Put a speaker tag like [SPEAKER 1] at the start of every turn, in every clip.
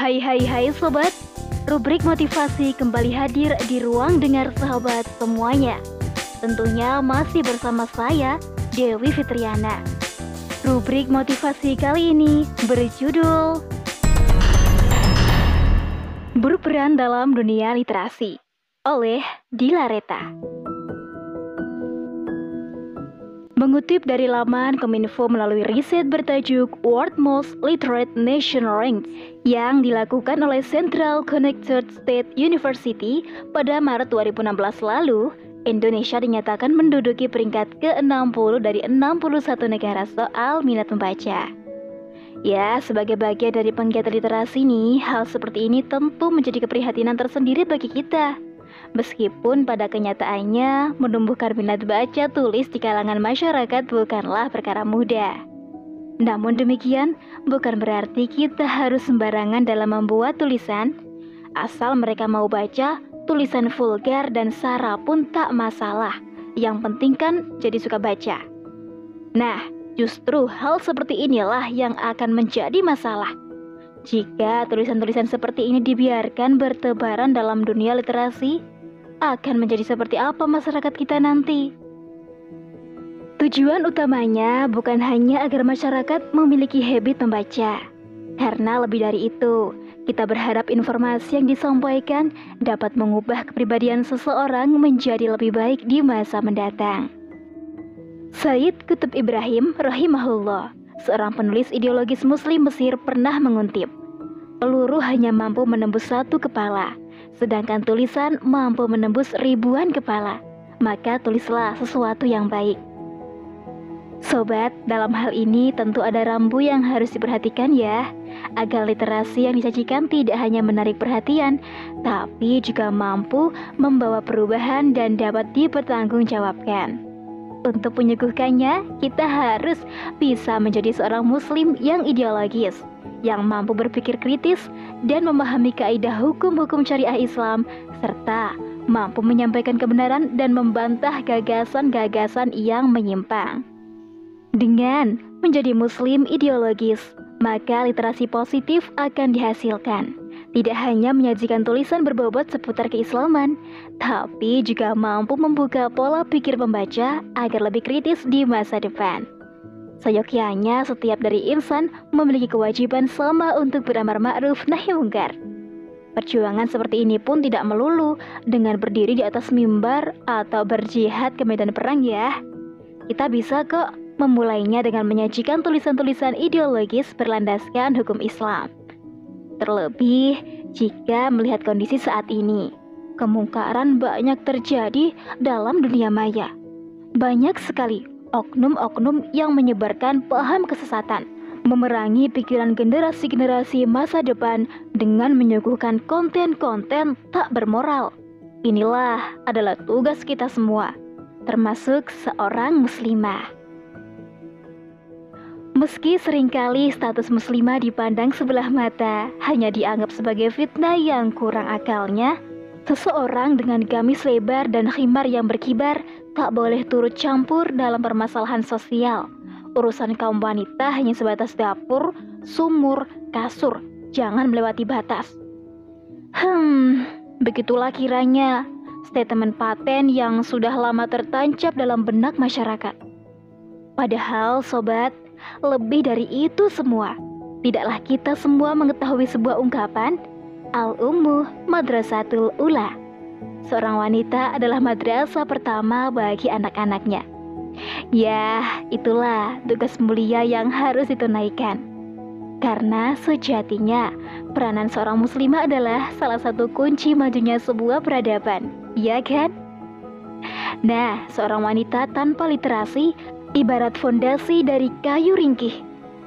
[SPEAKER 1] Hai hai hai sobat, rubrik motivasi kembali hadir di ruang dengar sahabat semuanya. Tentunya masih bersama saya, Dewi Fitriana. Rubrik motivasi kali ini berjudul Berperan dalam dunia literasi oleh Dilareta. Mengutip dari laman Kominfo melalui riset bertajuk World Most Literate Nation Ranks yang dilakukan oleh Central Connected State University pada Maret 2016 lalu, Indonesia dinyatakan menduduki peringkat ke-60 dari 61 negara soal minat membaca. Ya, sebagai bagian dari penggiat literasi nih, hal seperti ini tentu menjadi keprihatinan tersendiri bagi kita. Meskipun pada kenyataannya menumbuhkan minat baca tulis di kalangan masyarakat bukanlah perkara mudah. Namun demikian, bukan berarti kita harus sembarangan dalam membuat tulisan. Asal mereka mau baca, tulisan vulgar dan sara pun tak masalah. Yang penting kan jadi suka baca. Nah, justru hal seperti inilah yang akan menjadi masalah. Jika tulisan-tulisan seperti ini dibiarkan bertebaran dalam dunia literasi, akan menjadi seperti apa masyarakat kita nanti. Tujuan utamanya bukan hanya agar masyarakat memiliki habit membaca, karena lebih dari itu, kita berharap informasi yang disampaikan dapat mengubah kepribadian seseorang menjadi lebih baik di masa mendatang. Said Kutub Ibrahim rahimahullah, seorang penulis ideologis muslim Mesir pernah menguntip, peluru hanya mampu menembus satu kepala, sedangkan tulisan mampu menembus ribuan kepala, maka tulislah sesuatu yang baik. Sobat, dalam hal ini tentu ada rambu yang harus diperhatikan ya, agar literasi yang disajikan tidak hanya menarik perhatian, tapi juga mampu membawa perubahan dan dapat dipertanggungjawabkan. Untuk menyuguhkannya, kita harus bisa menjadi seorang muslim yang ideologis, yang mampu berpikir kritis dan memahami kaidah hukum-hukum syariah Islam serta mampu menyampaikan kebenaran dan membantah gagasan-gagasan yang menyimpang. Dengan menjadi muslim ideologis, maka literasi positif akan dihasilkan. Tidak hanya menyajikan tulisan berbobot seputar keislaman, tapi juga mampu membuka pola pikir pembaca agar lebih kritis di masa depan. Seyogyanya setiap dari insan memiliki kewajiban sama untuk beramar ma'ruf nahi mungkar. Perjuangan seperti ini pun tidak melulu dengan berdiri di atas mimbar atau berjihad ke medan perang ya. Kita bisa kok memulainya dengan menyajikan tulisan-tulisan ideologis berlandaskan hukum Islam. Terlebih jika melihat kondisi saat ini, kemungkaran banyak terjadi dalam dunia maya. Banyak sekali oknum-oknum yang menyebarkan paham kesesatan, memerangi pikiran generasi-generasi masa depan dengan menyuguhkan konten-konten tak bermoral. Inilah adalah tugas kita semua, termasuk seorang muslimah. Meski sering kali status muslimah dipandang sebelah mata, hanya dianggap sebagai fitnah yang kurang akalnya, seseorang dengan gamis lebar dan khimar yang berkibar tak boleh turut campur dalam permasalahan sosial. Urusan kaum wanita hanya sebatas dapur, sumur, kasur, jangan melewati batas. Hmm, begitulah kiranya statement paten yang sudah lama tertancap dalam benak masyarakat. Padahal sobat, lebih dari itu semua, tidaklah kita semua mengetahui sebuah ungkapan Al-Ummu Madrasatul Ula seorang wanita adalah madrasah pertama bagi anak-anaknya. Ya, itulah tugas mulia yang harus ditunaikan. Karena sejatinya, peranan seorang muslimah adalah salah satu kunci majunya sebuah peradaban, ya kan? Nah, seorang wanita tanpa literasi ibarat fondasi dari kayu ringkih.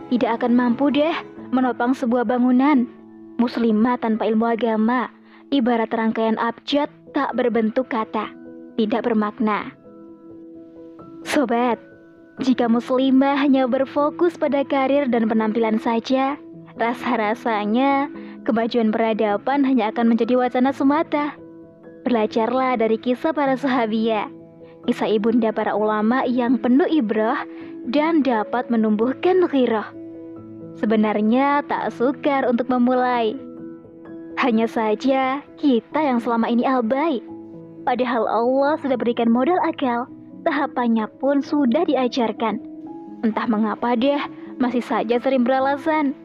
[SPEAKER 1] Tidak akan mampu deh menopang sebuah bangunan. Muslimah tanpa ilmu agama ibarat rangkaian abjad tak berbentuk kata, tidak bermakna. Sobat, jika muslimah hanya berfokus pada karir dan penampilan saja, rasa-rasanya kemajuan peradaban hanya akan menjadi wacana semata. Belajarlah dari kisah para sahabiah, kisah ibunda para ulama yang penuh ibrah dan dapat menumbuhkan ghirah. Sebenarnya tak sukar untuk memulai, Hanya saja kita yang selama ini abai. Padahal Allah sudah berikan modal akal, tahapannya pun sudah diajarkan. Entah mengapa deh, masih saja sering beralasan.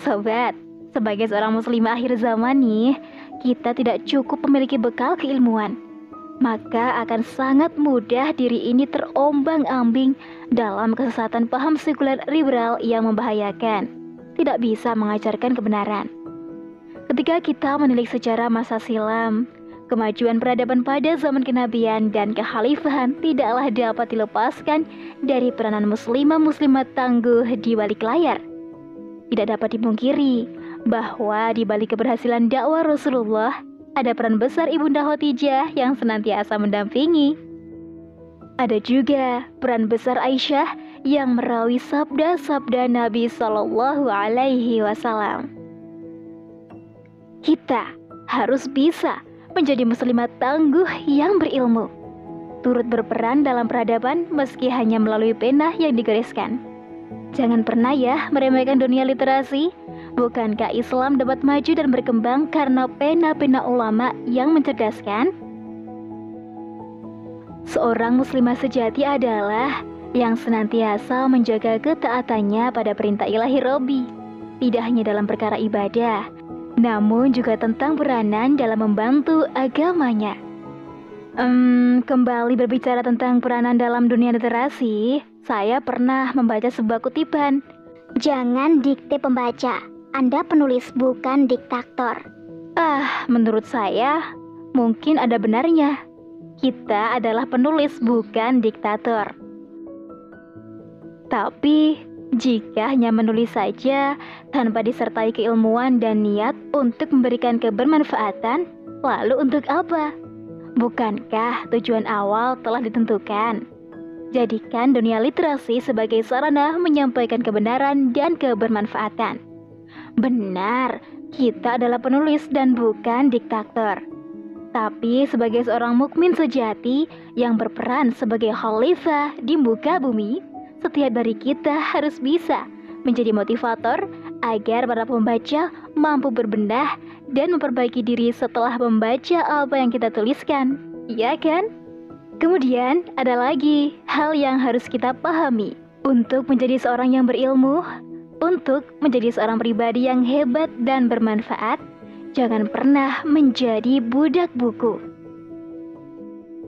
[SPEAKER 1] Sobat, sebagai seorang muslimah akhir zaman nih, kita tidak cukup memiliki bekal keilmuan. Maka akan sangat mudah diri ini terombang-ambing dalam kesesatan paham sekuler liberal yang membahayakan. Tidak bisa mengajarkan kebenaran. Ketika kita menilik sejarah masa silam, kemajuan peradaban pada zaman kenabian dan kekhalifahan tidaklah dapat dilepaskan dari peranan muslimah-muslimat tangguh di balik layar. Tidak dapat dipungkiri bahwa di balik keberhasilan dakwah Rasulullah ada peran besar Ibunda Khadijah yang senantiasa mendampingi. Ada juga peran besar Aisyah yang merawi sabda-sabda Nabi Shallallahu Alaihi Wasallam. Kita harus bisa menjadi muslimat tangguh yang berilmu, turut berperan dalam peradaban meski hanya melalui pena yang digariskan. Jangan pernah ya meremehkan dunia literasi. Bukankah Islam dapat maju dan berkembang karena pena-pena ulama yang mencerdaskan? Seorang muslimah sejati adalah yang senantiasa menjaga ketaatannya pada perintah ilahi Robi. Tidak hanya dalam perkara ibadah, namun juga tentang peranan dalam membantu agamanya. Um, kembali berbicara tentang peranan dalam dunia literasi, saya pernah membaca sebuah kutipan.
[SPEAKER 2] Jangan dikte pembaca, Anda penulis bukan diktator.
[SPEAKER 1] Ah, menurut saya, mungkin ada benarnya. Kita adalah penulis bukan diktator. Tapi, jika hanya menulis saja tanpa disertai keilmuan dan niat untuk memberikan kebermanfaatan, lalu untuk apa? Bukankah tujuan awal telah ditentukan? Jadikan dunia literasi sebagai sarana menyampaikan kebenaran dan kebermanfaatan. Benar, kita adalah penulis dan bukan diktator. Tapi sebagai seorang mukmin sejati yang berperan sebagai khalifah di muka bumi, setiap dari kita harus bisa menjadi motivator agar para pembaca mampu berbenah dan memperbaiki diri setelah membaca apa yang kita tuliskan. Ya kan? Kemudian ada lagi hal yang harus kita pahami. Untuk menjadi seorang yang berilmu, untuk menjadi seorang pribadi yang hebat dan bermanfaat, jangan pernah menjadi budak buku.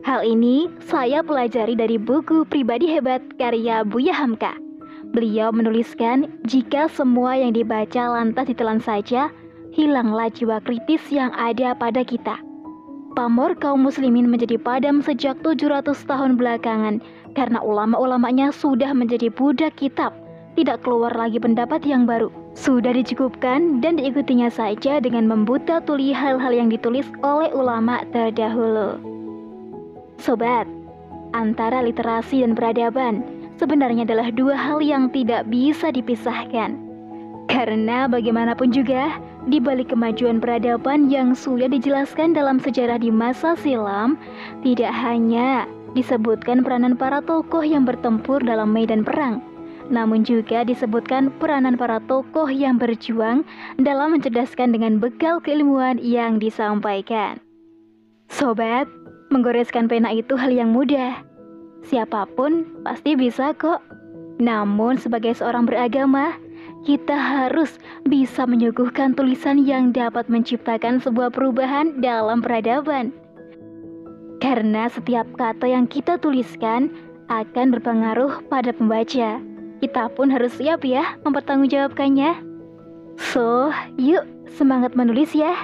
[SPEAKER 1] Hal ini saya pelajari dari buku Pribadi Hebat karya Buya Hamka. Beliau menuliskan, jika semua yang dibaca lantas ditelan saja, hilanglah jiwa kritis yang ada pada kita. Pamor kaum muslimin menjadi padam sejak 700 tahun belakangan karena ulama-ulamanya sudah menjadi budak kitab, tidak keluar lagi pendapat yang baru. Sudah dicukupkan dan diikutinya saja dengan membuta tuli hal-hal yang ditulis oleh ulama terdahulu. Sobat, antara literasi dan peradaban sebenarnya adalah dua hal yang tidak bisa dipisahkan. Karena bagaimanapun juga, di balik kemajuan peradaban yang sudah dijelaskan dalam sejarah di masa silam, tidak hanya disebutkan peranan para tokoh yang bertempur dalam medan perang, namun juga disebutkan peranan para tokoh yang berjuang dalam mencerdaskan dengan bekal keilmuan yang disampaikan. Sobat, Menggoreskan pena itu hal yang mudah. Siapa pun pasti bisa kok. Namun sebagai seorang beragama, kita harus bisa menyuguhkan tulisan yang dapat menciptakan sebuah perubahan dalam peradaban. Karena setiap kata yang kita tuliskan akan berpengaruh pada pembaca. Kita pun harus siap ya mempertanggungjawabkannya. So, yuk semangat menulis ya.